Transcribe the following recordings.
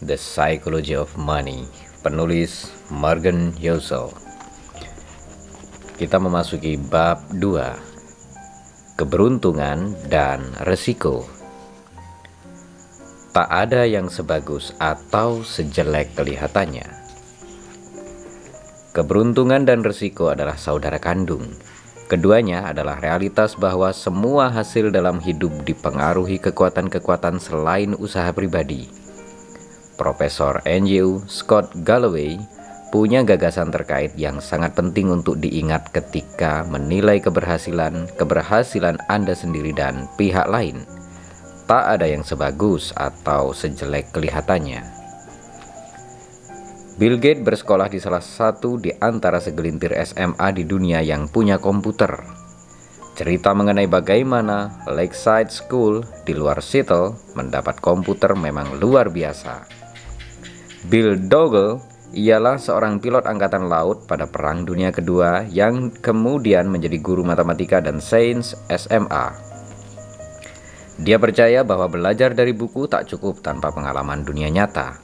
The Psychology of Money Penulis Morgan Housel. Kita memasuki bab 2 Keberuntungan dan resiko. Tak ada yang sebagus atau sejelek kelihatannya. Keberuntungan dan resiko adalah saudara kandung. Keduanya adalah realitas bahwa semua hasil dalam hidup dipengaruhi kekuatan-kekuatan selain usaha pribadi Profesor NU Scott Galloway punya gagasan terkait yang sangat penting untuk diingat ketika menilai keberhasilan keberhasilan Anda sendiri dan pihak lain. Tak ada yang sebagus atau sejelek kelihatannya. Bill Gates bersekolah di salah satu di antara segelintir SMA di dunia yang punya komputer. Cerita mengenai bagaimana Lakeside School di luar Seattle mendapat komputer memang luar biasa. Bill Doggle ialah seorang pilot angkatan laut pada Perang Dunia Kedua yang kemudian menjadi guru matematika dan sains SMA. Dia percaya bahwa belajar dari buku tak cukup tanpa pengalaman dunia nyata.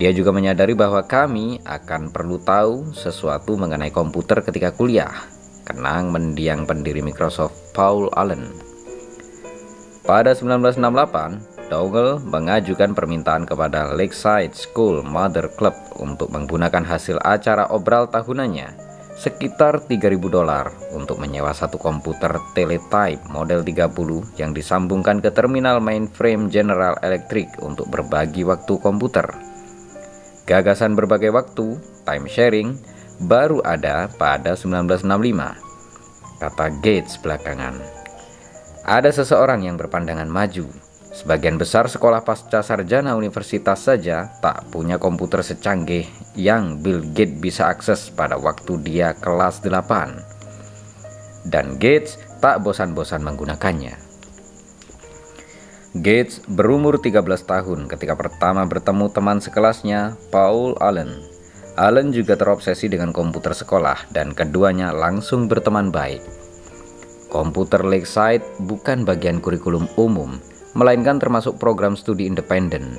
Dia juga menyadari bahwa kami akan perlu tahu sesuatu mengenai komputer ketika kuliah. Kenang mendiang pendiri Microsoft Paul Allen. Pada 1968, Dougal mengajukan permintaan kepada Lakeside School Mother Club untuk menggunakan hasil acara obral tahunannya sekitar 3000 dolar untuk menyewa satu komputer teletype model 30 yang disambungkan ke terminal mainframe General Electric untuk berbagi waktu komputer. Gagasan berbagai waktu, time sharing, baru ada pada 1965, kata Gates belakangan. Ada seseorang yang berpandangan maju Sebagian besar sekolah pasca sarjana universitas saja tak punya komputer secanggih yang Bill Gates bisa akses pada waktu dia kelas 8. Dan Gates tak bosan-bosan menggunakannya. Gates berumur 13 tahun ketika pertama bertemu teman sekelasnya, Paul Allen. Allen juga terobsesi dengan komputer sekolah dan keduanya langsung berteman baik. Komputer Lakeside bukan bagian kurikulum umum, melainkan termasuk program studi independen.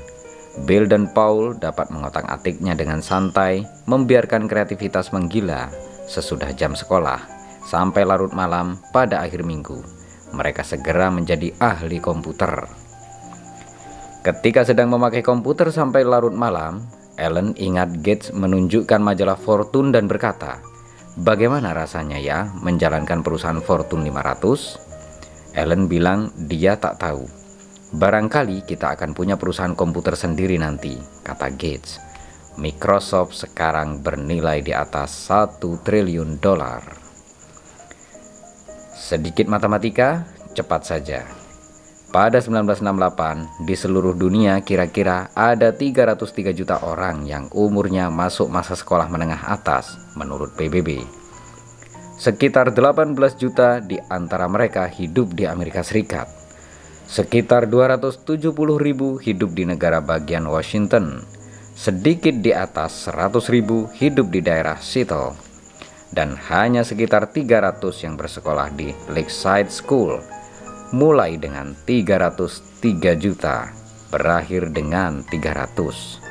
Bill dan Paul dapat mengotak-atiknya dengan santai, membiarkan kreativitas menggila sesudah jam sekolah sampai larut malam pada akhir minggu. Mereka segera menjadi ahli komputer. Ketika sedang memakai komputer sampai larut malam, Ellen ingat Gates menunjukkan majalah Fortune dan berkata, "Bagaimana rasanya ya menjalankan perusahaan Fortune 500?" Ellen bilang dia tak tahu Barangkali kita akan punya perusahaan komputer sendiri nanti, kata Gates. Microsoft sekarang bernilai di atas 1 triliun dolar. Sedikit matematika, cepat saja. Pada 1968, di seluruh dunia kira-kira ada 303 juta orang yang umurnya masuk masa sekolah menengah atas menurut PBB. Sekitar 18 juta di antara mereka hidup di Amerika Serikat Sekitar 270 ribu hidup di negara bagian Washington, sedikit di atas 100 ribu hidup di daerah Seattle, dan hanya sekitar 300 yang bersekolah di Lakeside School, mulai dengan 303 juta, berakhir dengan 300.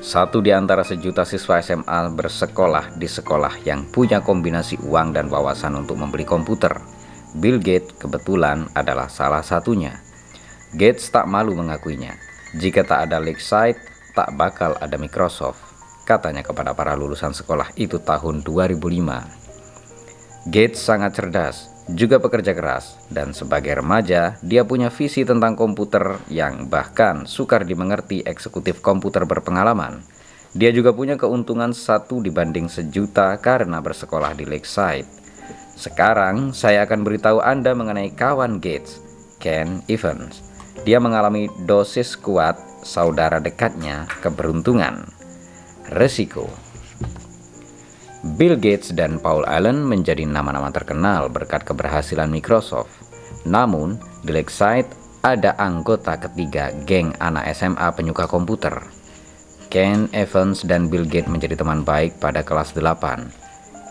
Satu di antara sejuta siswa SMA bersekolah di sekolah yang punya kombinasi uang dan wawasan untuk membeli komputer Bill Gates kebetulan adalah salah satunya. Gates tak malu mengakuinya. Jika tak ada Lakeside, tak bakal ada Microsoft, katanya kepada para lulusan sekolah itu tahun 2005. Gates sangat cerdas, juga pekerja keras, dan sebagai remaja, dia punya visi tentang komputer yang bahkan sukar dimengerti eksekutif komputer berpengalaman. Dia juga punya keuntungan satu dibanding sejuta karena bersekolah di Lakeside. Sekarang, saya akan beritahu Anda mengenai kawan Gates, Ken Evans. Dia mengalami dosis kuat saudara dekatnya keberuntungan. Resiko Bill Gates dan Paul Allen menjadi nama-nama terkenal berkat keberhasilan Microsoft. Namun, di Lakeside ada anggota ketiga geng anak SMA penyuka komputer. Ken Evans dan Bill Gates menjadi teman baik pada kelas 8.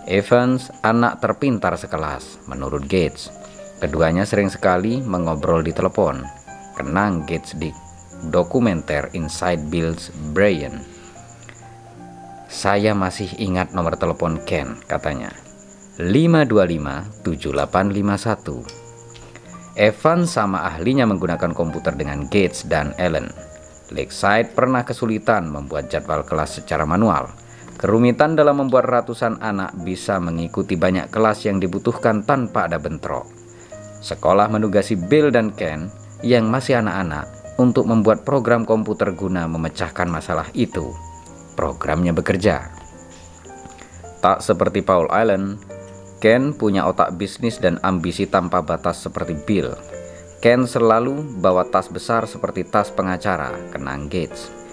Evans anak terpintar sekelas, menurut Gates. Keduanya sering sekali mengobrol di telepon. Kenang Gates di dokumenter Inside Bill's Brain. Saya masih ingat nomor telepon Ken, katanya. 525-7851. Evan sama ahlinya menggunakan komputer dengan Gates dan Allen. Lakeside pernah kesulitan membuat jadwal kelas secara manual. Kerumitan dalam membuat ratusan anak bisa mengikuti banyak kelas yang dibutuhkan tanpa ada bentrok. Sekolah menugasi Bill dan Ken yang masih anak-anak untuk membuat program komputer guna memecahkan masalah itu programnya bekerja. Tak seperti Paul Allen, Ken punya otak bisnis dan ambisi tanpa batas seperti Bill. Ken selalu bawa tas besar seperti tas pengacara, kenang Gates.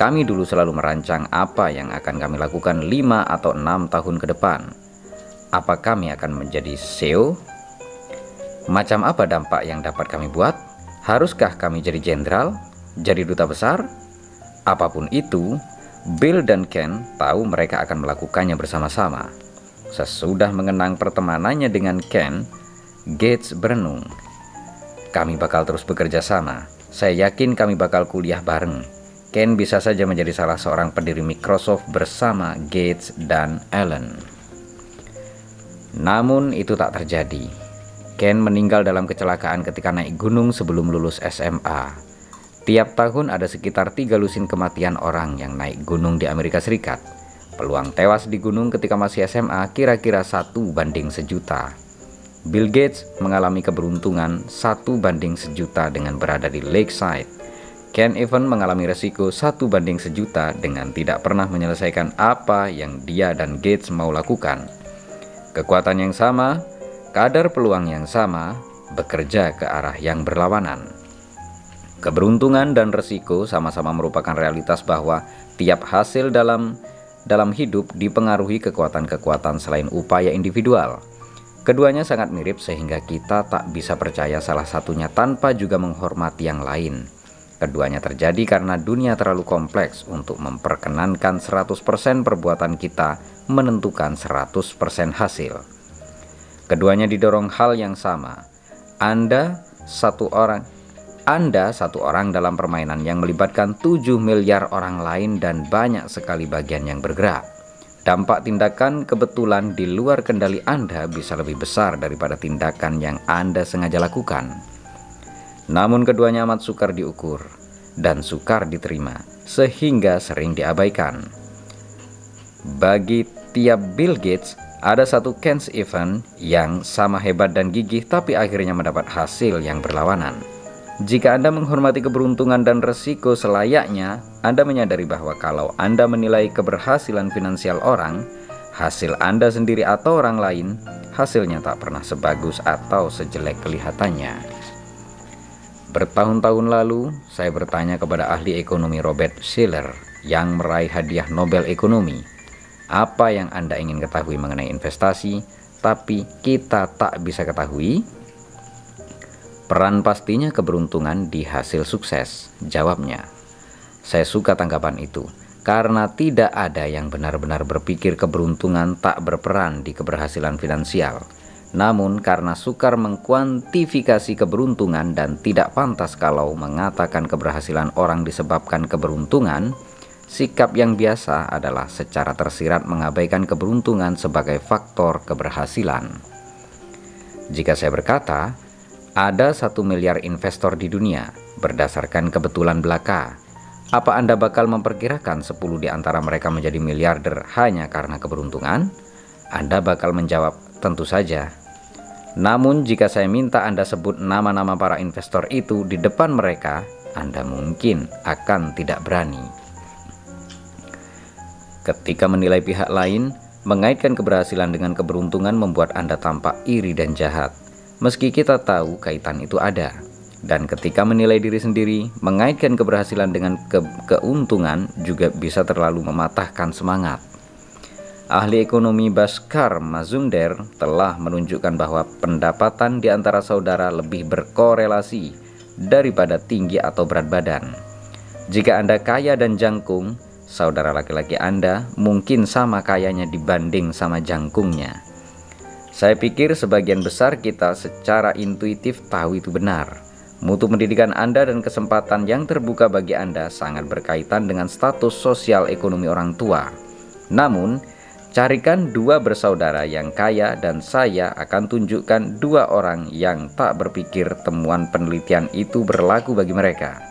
Kami dulu selalu merancang apa yang akan kami lakukan 5 atau 6 tahun ke depan. Apa kami akan menjadi CEO? Macam apa dampak yang dapat kami buat? Haruskah kami jadi jenderal? Jadi duta besar? Apa pun itu, Bill dan Ken tahu mereka akan melakukannya bersama-sama. Sesudah mengenang pertemanannya dengan Ken, Gates berenung. Kami bakal terus bekerja sama. Saya yakin kami bakal kuliah bareng. Ken bisa saja menjadi salah seorang pendiri Microsoft bersama Gates dan Allen. Namun itu tak terjadi. Ken meninggal dalam kecelakaan ketika naik gunung sebelum lulus SMA. Tiap tahun ada sekitar tiga lusin kematian orang yang naik gunung di Amerika Serikat. Peluang tewas di gunung ketika masih SMA kira-kira satu banding sejuta. Bill Gates mengalami keberuntungan satu banding sejuta dengan berada di Lakeside. Ken Evans mengalami resiko satu banding sejuta dengan tidak pernah menyelesaikan apa yang dia dan Gates mau lakukan. Kekuatan yang sama, kadar peluang yang sama, bekerja ke arah yang berlawanan. Keberuntungan dan resiko sama-sama merupakan realitas bahwa tiap hasil dalam dalam hidup dipengaruhi kekuatan-kekuatan selain upaya individual. Keduanya sangat mirip sehingga kita tak bisa percaya salah satunya tanpa juga menghormati yang lain. Keduanya terjadi karena dunia terlalu kompleks untuk memperkenankan 100% perbuatan kita menentukan 100% hasil. Keduanya didorong hal yang sama. Anda satu orang anda satu orang dalam permainan yang melibatkan 7 miliar orang lain dan banyak sekali bagian yang bergerak. Dampak tindakan kebetulan di luar kendali Anda bisa lebih besar daripada tindakan yang Anda sengaja lakukan. Namun keduanya amat sukar diukur dan sukar diterima, sehingga sering diabaikan. Bagi tiap Bill Gates, ada satu Ken's event yang sama hebat dan gigih tapi akhirnya mendapat hasil yang berlawanan. Jika Anda menghormati keberuntungan dan resiko selayaknya, Anda menyadari bahwa kalau Anda menilai keberhasilan finansial orang, hasil Anda sendiri atau orang lain, hasilnya tak pernah sebagus atau sejelek kelihatannya. Bertahun-tahun lalu, saya bertanya kepada ahli ekonomi Robert Schiller yang meraih hadiah Nobel Ekonomi, apa yang Anda ingin ketahui mengenai investasi, tapi kita tak bisa ketahui? Peran pastinya keberuntungan di hasil sukses, jawabnya. Saya suka tanggapan itu, karena tidak ada yang benar-benar berpikir keberuntungan tak berperan di keberhasilan finansial. Namun karena sukar mengkuantifikasi keberuntungan dan tidak pantas kalau mengatakan keberhasilan orang disebabkan keberuntungan, sikap yang biasa adalah secara tersirat mengabaikan keberuntungan sebagai faktor keberhasilan. Jika saya berkata, ada satu miliar investor di dunia, berdasarkan kebetulan belaka. Apa Anda bakal memperkirakan 10 di antara mereka menjadi miliarder hanya karena keberuntungan? Anda bakal menjawab, tentu saja. Namun jika saya minta Anda sebut nama-nama para investor itu di depan mereka, Anda mungkin akan tidak berani. Ketika menilai pihak lain, mengaitkan keberhasilan dengan keberuntungan membuat Anda tampak iri dan jahat meski kita tahu kaitan itu ada. Dan ketika menilai diri sendiri, mengaitkan keberhasilan dengan ke keuntungan juga bisa terlalu mematahkan semangat. Ahli ekonomi Baskar Mazumder telah menunjukkan bahwa pendapatan di antara saudara lebih berkorelasi daripada tinggi atau berat badan. Jika Anda kaya dan jangkung, saudara laki-laki Anda mungkin sama kayanya dibanding sama jangkungnya. Saya pikir sebagian besar kita secara intuitif tahu itu benar. Mutu pendidikan Anda dan kesempatan yang terbuka bagi Anda sangat berkaitan dengan status sosial ekonomi orang tua. Namun, carikan dua bersaudara yang kaya dan saya akan tunjukkan dua orang yang tak berpikir temuan penelitian itu berlaku bagi mereka.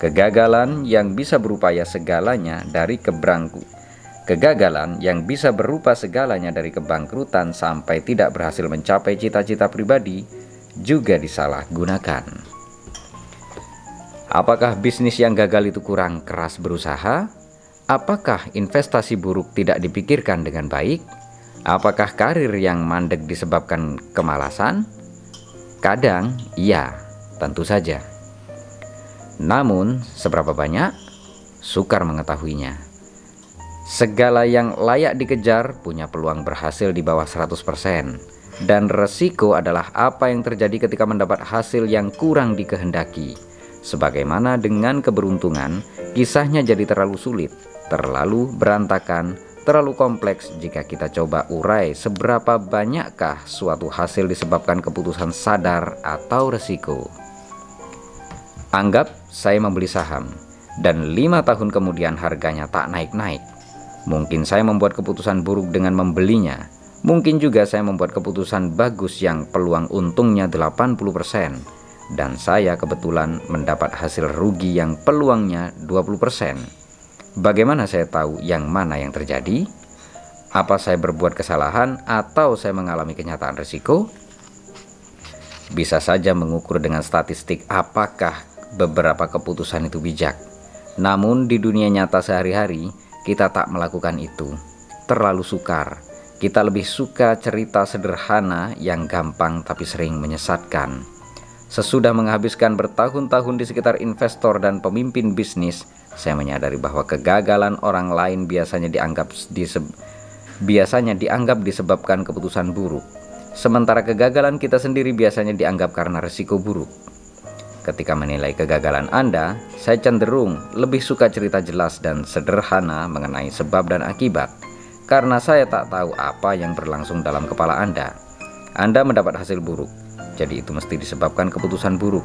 Kegagalan yang bisa berupaya segalanya dari keberangku Kegagalan yang bisa berupa segalanya dari kebangkrutan sampai tidak berhasil mencapai cita-cita pribadi juga disalahgunakan. Apakah bisnis yang gagal itu kurang keras berusaha? Apakah investasi buruk tidak dipikirkan dengan baik? Apakah karir yang mandek disebabkan kemalasan? Kadang, iya, tentu saja. Namun, seberapa banyak? Sukar mengetahuinya. Segala yang layak dikejar punya peluang berhasil di bawah 100% dan resiko adalah apa yang terjadi ketika mendapat hasil yang kurang dikehendaki. Sebagaimana dengan keberuntungan, kisahnya jadi terlalu sulit, terlalu berantakan, terlalu kompleks jika kita coba urai seberapa banyakkah suatu hasil disebabkan keputusan sadar atau resiko. Anggap saya membeli saham dan lima tahun kemudian harganya tak naik-naik Mungkin saya membuat keputusan buruk dengan membelinya. Mungkin juga saya membuat keputusan bagus yang peluang untungnya 80% dan saya kebetulan mendapat hasil rugi yang peluangnya 20%. Bagaimana saya tahu yang mana yang terjadi? Apa saya berbuat kesalahan atau saya mengalami kenyataan risiko? Bisa saja mengukur dengan statistik apakah beberapa keputusan itu bijak. Namun di dunia nyata sehari-hari, kita tak melakukan itu. Terlalu sukar. Kita lebih suka cerita sederhana yang gampang tapi sering menyesatkan. Sesudah menghabiskan bertahun-tahun di sekitar investor dan pemimpin bisnis, saya menyadari bahwa kegagalan orang lain biasanya dianggap diseb biasanya dianggap disebabkan keputusan buruk. Sementara kegagalan kita sendiri biasanya dianggap karena risiko buruk. Ketika menilai kegagalan Anda, saya cenderung lebih suka cerita jelas dan sederhana mengenai sebab dan akibat, karena saya tak tahu apa yang berlangsung dalam kepala Anda. Anda mendapat hasil buruk, jadi itu mesti disebabkan keputusan buruk.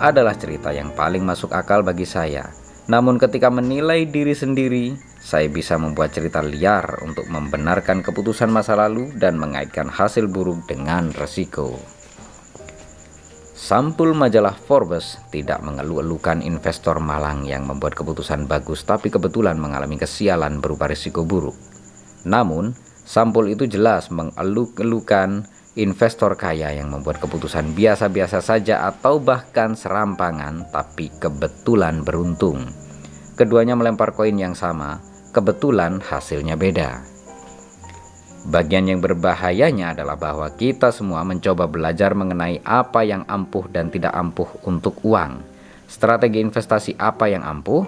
Adalah cerita yang paling masuk akal bagi saya. Namun ketika menilai diri sendiri, saya bisa membuat cerita liar untuk membenarkan keputusan masa lalu dan mengaitkan hasil buruk dengan resiko. Sampul majalah Forbes tidak mengeluh-elukan investor malang yang membuat keputusan bagus tapi kebetulan mengalami kesialan berupa risiko buruk. Namun, sampul itu jelas mengeluh-elukan investor kaya yang membuat keputusan biasa-biasa saja atau bahkan serampangan tapi kebetulan beruntung. Keduanya melempar koin yang sama, kebetulan hasilnya beda. Bagian yang berbahayanya adalah bahwa kita semua mencoba belajar mengenai apa yang ampuh dan tidak ampuh untuk uang. Strategi investasi apa yang ampuh,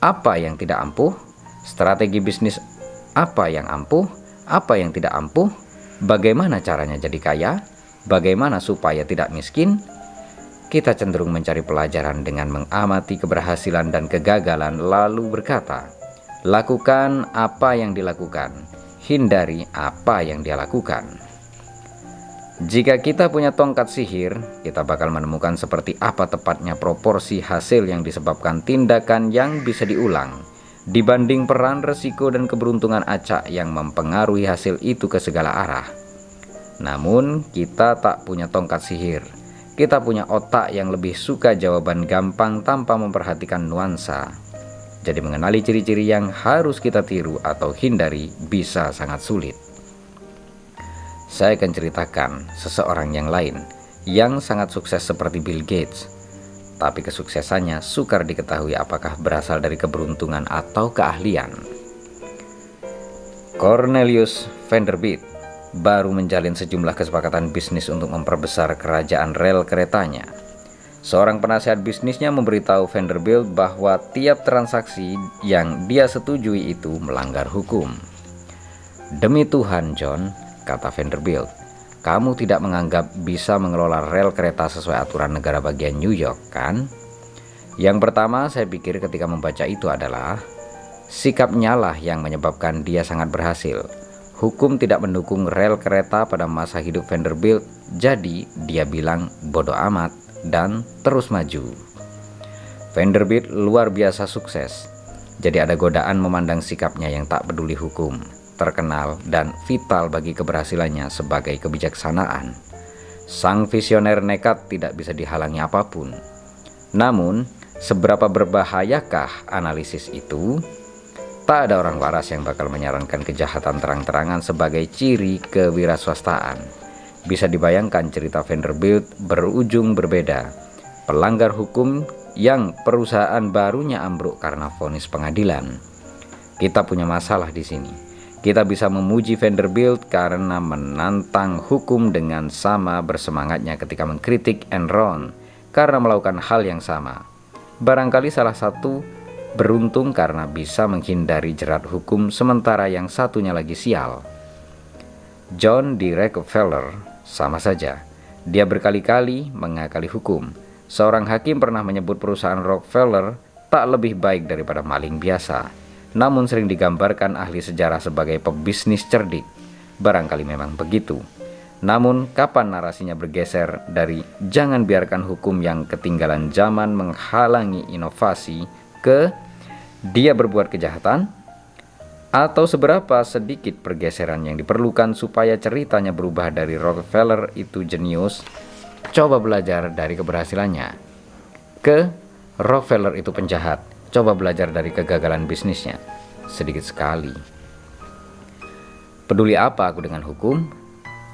apa yang tidak ampuh, strategi bisnis apa yang ampuh, apa yang tidak ampuh, bagaimana caranya jadi kaya, bagaimana supaya tidak miskin. Kita cenderung mencari pelajaran dengan mengamati keberhasilan dan kegagalan lalu berkata, "Lakukan apa yang dilakukan." hindari apa yang dia lakukan. Jika kita punya tongkat sihir, kita bakal menemukan seperti apa tepatnya proporsi hasil yang disebabkan tindakan yang bisa diulang dibanding peran resiko dan keberuntungan acak yang mempengaruhi hasil itu ke segala arah. Namun, kita tak punya tongkat sihir. kita punya otak yang lebih suka jawaban gampang tanpa memperhatikan nuansa. Jadi mengenali ciri-ciri yang harus kita tiru atau hindari bisa sangat sulit. Saya akan ceritakan seseorang yang lain yang sangat sukses seperti Bill Gates, tapi kesuksesannya sukar diketahui apakah berasal dari keberuntungan atau keahlian. Cornelius Vanderbilt baru menjalin sejumlah kesepakatan bisnis untuk memperbesar kerajaan rel keretanya. Seorang penasihat bisnisnya memberitahu Vanderbilt bahwa tiap transaksi yang dia setujui itu melanggar hukum. Demi Tuhan, John, kata Vanderbilt, kamu tidak menganggap bisa mengelola rel kereta sesuai aturan negara bagian New York, kan? Yang pertama saya pikir ketika membaca itu adalah sikapnya lah yang menyebabkan dia sangat berhasil. Hukum tidak mendukung rel kereta pada masa hidup Vanderbilt, jadi dia bilang bodoh amat dan terus maju. Vanderbilt luar biasa sukses, jadi ada godaan memandang sikapnya yang tak peduli hukum, terkenal dan vital bagi keberhasilannya sebagai kebijaksanaan. Sang visioner nekat tidak bisa dihalangi apa pun. Namun, seberapa berbahayakah analisis itu? Tak ada orang waras yang bakal menyarankan kejahatan terang-terangan sebagai ciri kewirausahaan. Bisa dibayangkan cerita Vanderbilt berujung berbeda. Pelanggar hukum yang perusahaan barunya ambruk karena vonis pengadilan. Kita punya masalah di sini. Kita bisa memuji Vanderbilt karena menantang hukum dengan sama bersemangatnya ketika mengkritik Enron karena melakukan hal yang sama. Barangkali salah satu beruntung karena bisa menghindari jerat hukum sementara yang satunya lagi sial. John D. Rockefeller sama saja. Dia berkali-kali mengakali hukum. Seorang hakim pernah menyebut perusahaan Rockefeller tak lebih baik daripada maling biasa. Namun sering digambarkan ahli sejarah sebagai pebisnis cerdik. Barangkali memang begitu. Namun, kapan narasinya bergeser dari "jangan biarkan hukum yang ketinggalan zaman menghalangi inovasi" ke dia berbuat kejahatan atau seberapa sedikit pergeseran yang diperlukan supaya ceritanya berubah dari Rockefeller itu jenius coba belajar dari keberhasilannya ke Rockefeller itu penjahat coba belajar dari kegagalan bisnisnya. Sedikit sekali. Peduli apa aku dengan hukum?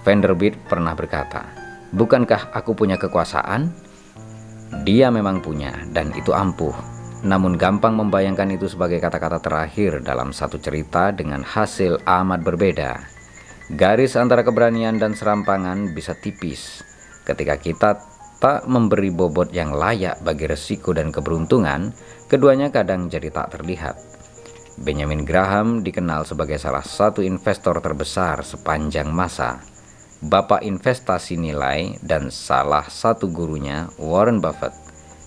Vanderbilt pernah berkata bukankah aku punya kekuasaan? Dia memang punya dan itu ampuh. Namun gampang membayangkan itu sebagai kata-kata terakhir dalam satu cerita dengan hasil amat berbeda. Garis antara keberanian dan serampangan bisa tipis. Ketika kita tak memberi bobot yang layak bagi resiko dan keberuntungan, keduanya kadang jadi tak terlihat. Benjamin Graham dikenal sebagai salah satu investor terbesar sepanjang masa. Bapak investasi nilai dan salah satu gurunya Warren Buffett.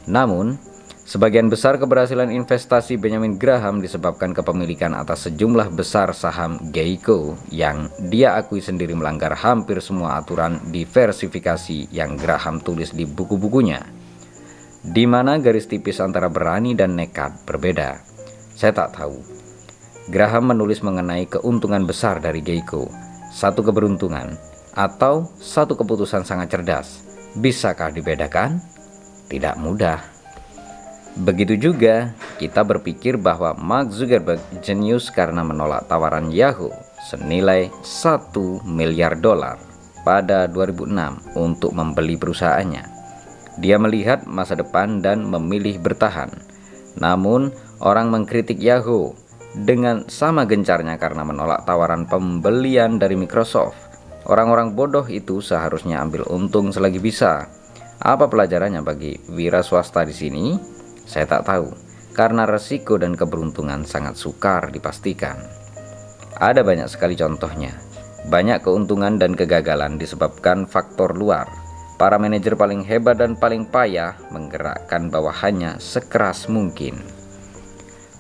Namun, Sebagian besar keberhasilan investasi Benjamin Graham disebabkan kepemilikan atas sejumlah besar saham Geico yang dia akui sendiri melanggar hampir semua aturan diversifikasi yang Graham tulis di buku-bukunya. Di mana garis tipis antara berani dan nekat berbeda. Saya tak tahu. Graham menulis mengenai keuntungan besar dari Geico, satu keberuntungan, atau satu keputusan sangat cerdas. Bisakah dibedakan? Tidak mudah. Begitu juga kita berpikir bahwa Mark Zuckerberg jenius karena menolak tawaran Yahoo senilai 1 miliar dolar pada 2006 untuk membeli perusahaannya. Dia melihat masa depan dan memilih bertahan. Namun, orang mengkritik Yahoo dengan sama gencarnya karena menolak tawaran pembelian dari Microsoft. Orang-orang bodoh itu seharusnya ambil untung selagi bisa. Apa pelajarannya bagi wira swasta di sini? Saya tak tahu, karena resiko dan keberuntungan sangat sukar dipastikan. Ada banyak sekali contohnya. Banyak keuntungan dan kegagalan disebabkan faktor luar. Para manajer paling hebat dan paling payah menggerakkan bawahannya sekeras mungkin.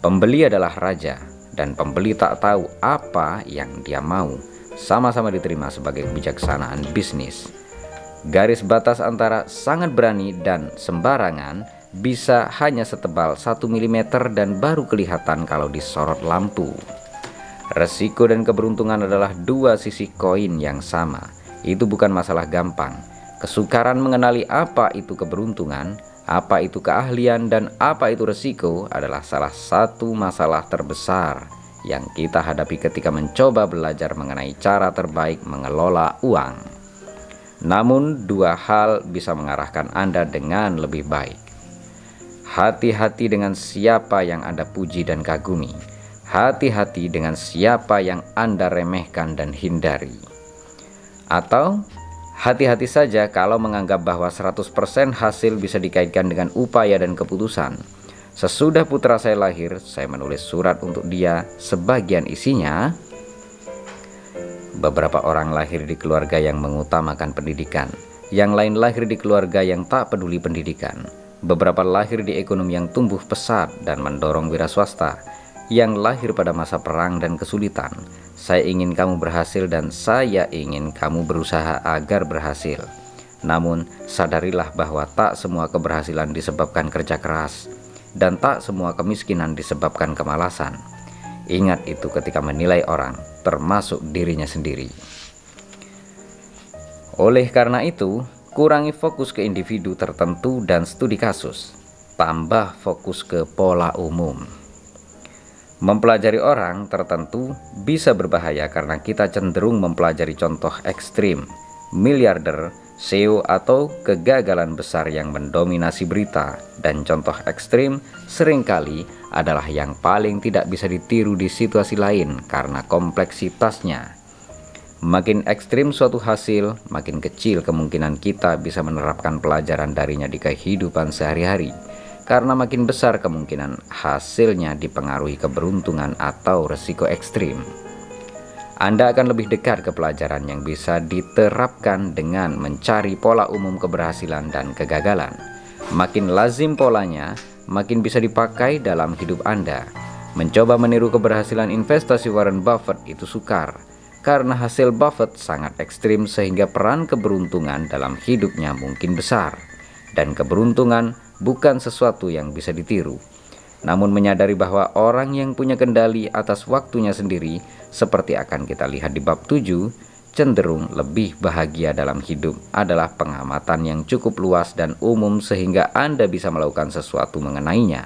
Pembeli adalah raja, dan pembeli tak tahu apa yang dia mau. Sama-sama diterima sebagai kebijaksanaan bisnis. Garis batas antara sangat berani dan sembarangan bisa hanya setebal 1 mm dan baru kelihatan kalau disorot lampu. Resiko dan keberuntungan adalah dua sisi koin yang sama. Itu bukan masalah gampang. Kesukaran mengenali apa itu keberuntungan, apa itu keahlian, dan apa itu resiko adalah salah satu masalah terbesar yang kita hadapi ketika mencoba belajar mengenai cara terbaik mengelola uang. Namun, dua hal bisa mengarahkan Anda dengan lebih baik. Hati-hati dengan siapa yang Anda puji dan kagumi. Hati-hati dengan siapa yang Anda remehkan dan hindari. Atau Hati-hati saja kalau menganggap bahwa 100% hasil bisa dikaitkan dengan upaya dan keputusan. Sesudah putra saya lahir, saya menulis surat untuk dia. Sebagian isinya, beberapa orang lahir di keluarga yang mengutamakan pendidikan, yang lain lahir di keluarga yang tak peduli pendidikan, beberapa lahir di ekonomi yang tumbuh pesat dan mendorong wira swasta, yang lahir pada masa perang dan kesulitan, saya ingin kamu berhasil dan saya ingin kamu berusaha agar berhasil. Namun, sadarilah bahwa tak semua keberhasilan disebabkan kerja keras dan tak semua kemiskinan disebabkan kemalasan. Ingat itu ketika menilai orang, termasuk dirinya sendiri. Oleh karena itu, kurangi fokus ke individu tertentu dan studi kasus, tambah fokus ke pola umum. Mempelajari orang tertentu bisa berbahaya karena kita cenderung mempelajari contoh ekstrim, miliarder, SEO atau kegagalan besar yang mendominasi berita dan contoh ekstrim sering kali adalah yang paling tidak bisa ditiru di situasi lain karena kompleksitasnya. Makin ekstrim suatu hasil, makin kecil kemungkinan kita bisa menerapkan pelajaran darinya di kehidupan sehari-hari karena makin besar kemungkinan hasilnya dipengaruhi keberuntungan atau resiko ekstrim. Anda akan lebih dekat ke pelajaran yang bisa diterapkan dengan mencari pola umum keberhasilan dan kegagalan. Makin lazim polanya, makin bisa dipakai dalam hidup Anda. Mencoba meniru keberhasilan investasi Warren Buffett itu sukar, karena hasil Buffett sangat ekstrim sehingga peran keberuntungan dalam hidupnya mungkin besar. Dan keberuntungan bukan sesuatu yang bisa ditiru. Namun menyadari bahwa orang yang punya kendali atas waktunya sendiri, seperti akan kita lihat di bab 7, cenderung lebih bahagia dalam hidup adalah pengamatan yang cukup luas dan umum sehingga Anda bisa melakukan sesuatu mengenainya.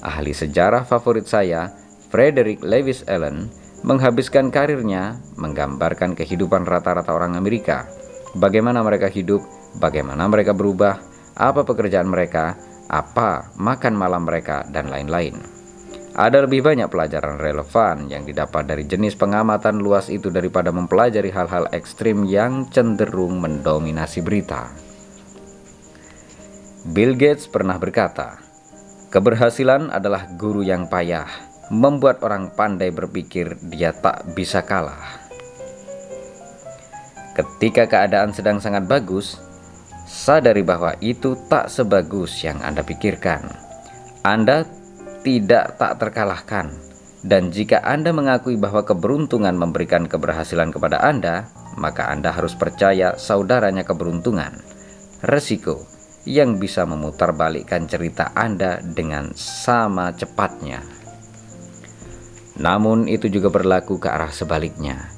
Ahli sejarah favorit saya, Frederick Lewis Allen, menghabiskan karirnya menggambarkan kehidupan rata-rata orang Amerika. Bagaimana mereka hidup, bagaimana mereka berubah, apa pekerjaan mereka, apa makan malam mereka, dan lain-lain. Ada lebih banyak pelajaran relevan yang didapat dari jenis pengamatan luas itu daripada mempelajari hal-hal ekstrim yang cenderung mendominasi berita. Bill Gates pernah berkata, "Keberhasilan adalah guru yang payah, membuat orang pandai berpikir dia tak bisa kalah." Ketika keadaan sedang sangat bagus, sadari bahwa itu tak sebagus yang Anda pikirkan. Anda tidak tak terkalahkan, dan jika Anda mengakui bahwa keberuntungan memberikan keberhasilan kepada Anda, maka Anda harus percaya saudaranya keberuntungan, resiko yang bisa memutarbalikkan cerita Anda dengan sama cepatnya. Namun, itu juga berlaku ke arah sebaliknya.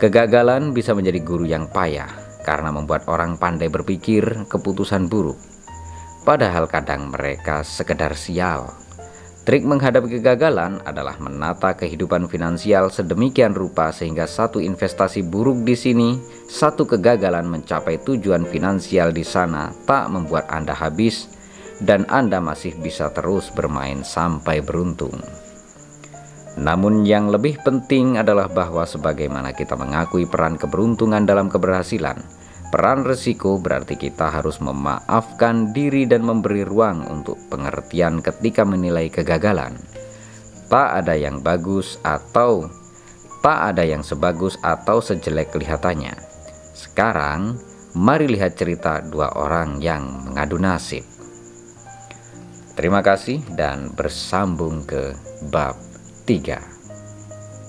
Kegagalan bisa menjadi guru yang payah karena membuat orang pandai berpikir keputusan buruk. Padahal kadang mereka sekedar sial. Trik menghadapi kegagalan adalah menata kehidupan finansial sedemikian rupa sehingga satu investasi buruk di sini, satu kegagalan mencapai tujuan finansial di sana tak membuat Anda habis dan Anda masih bisa terus bermain sampai beruntung. Namun yang lebih penting adalah bahwa sebagaimana kita mengakui peran keberuntungan dalam keberhasilan, peran resiko berarti kita harus memaafkan diri dan memberi ruang untuk pengertian ketika menilai kegagalan. Tak ada yang bagus atau tak ada yang sebagus atau sejelek kelihatannya. Sekarang, mari lihat cerita dua orang yang mengadu nasib. Terima kasih dan bersambung ke bab 3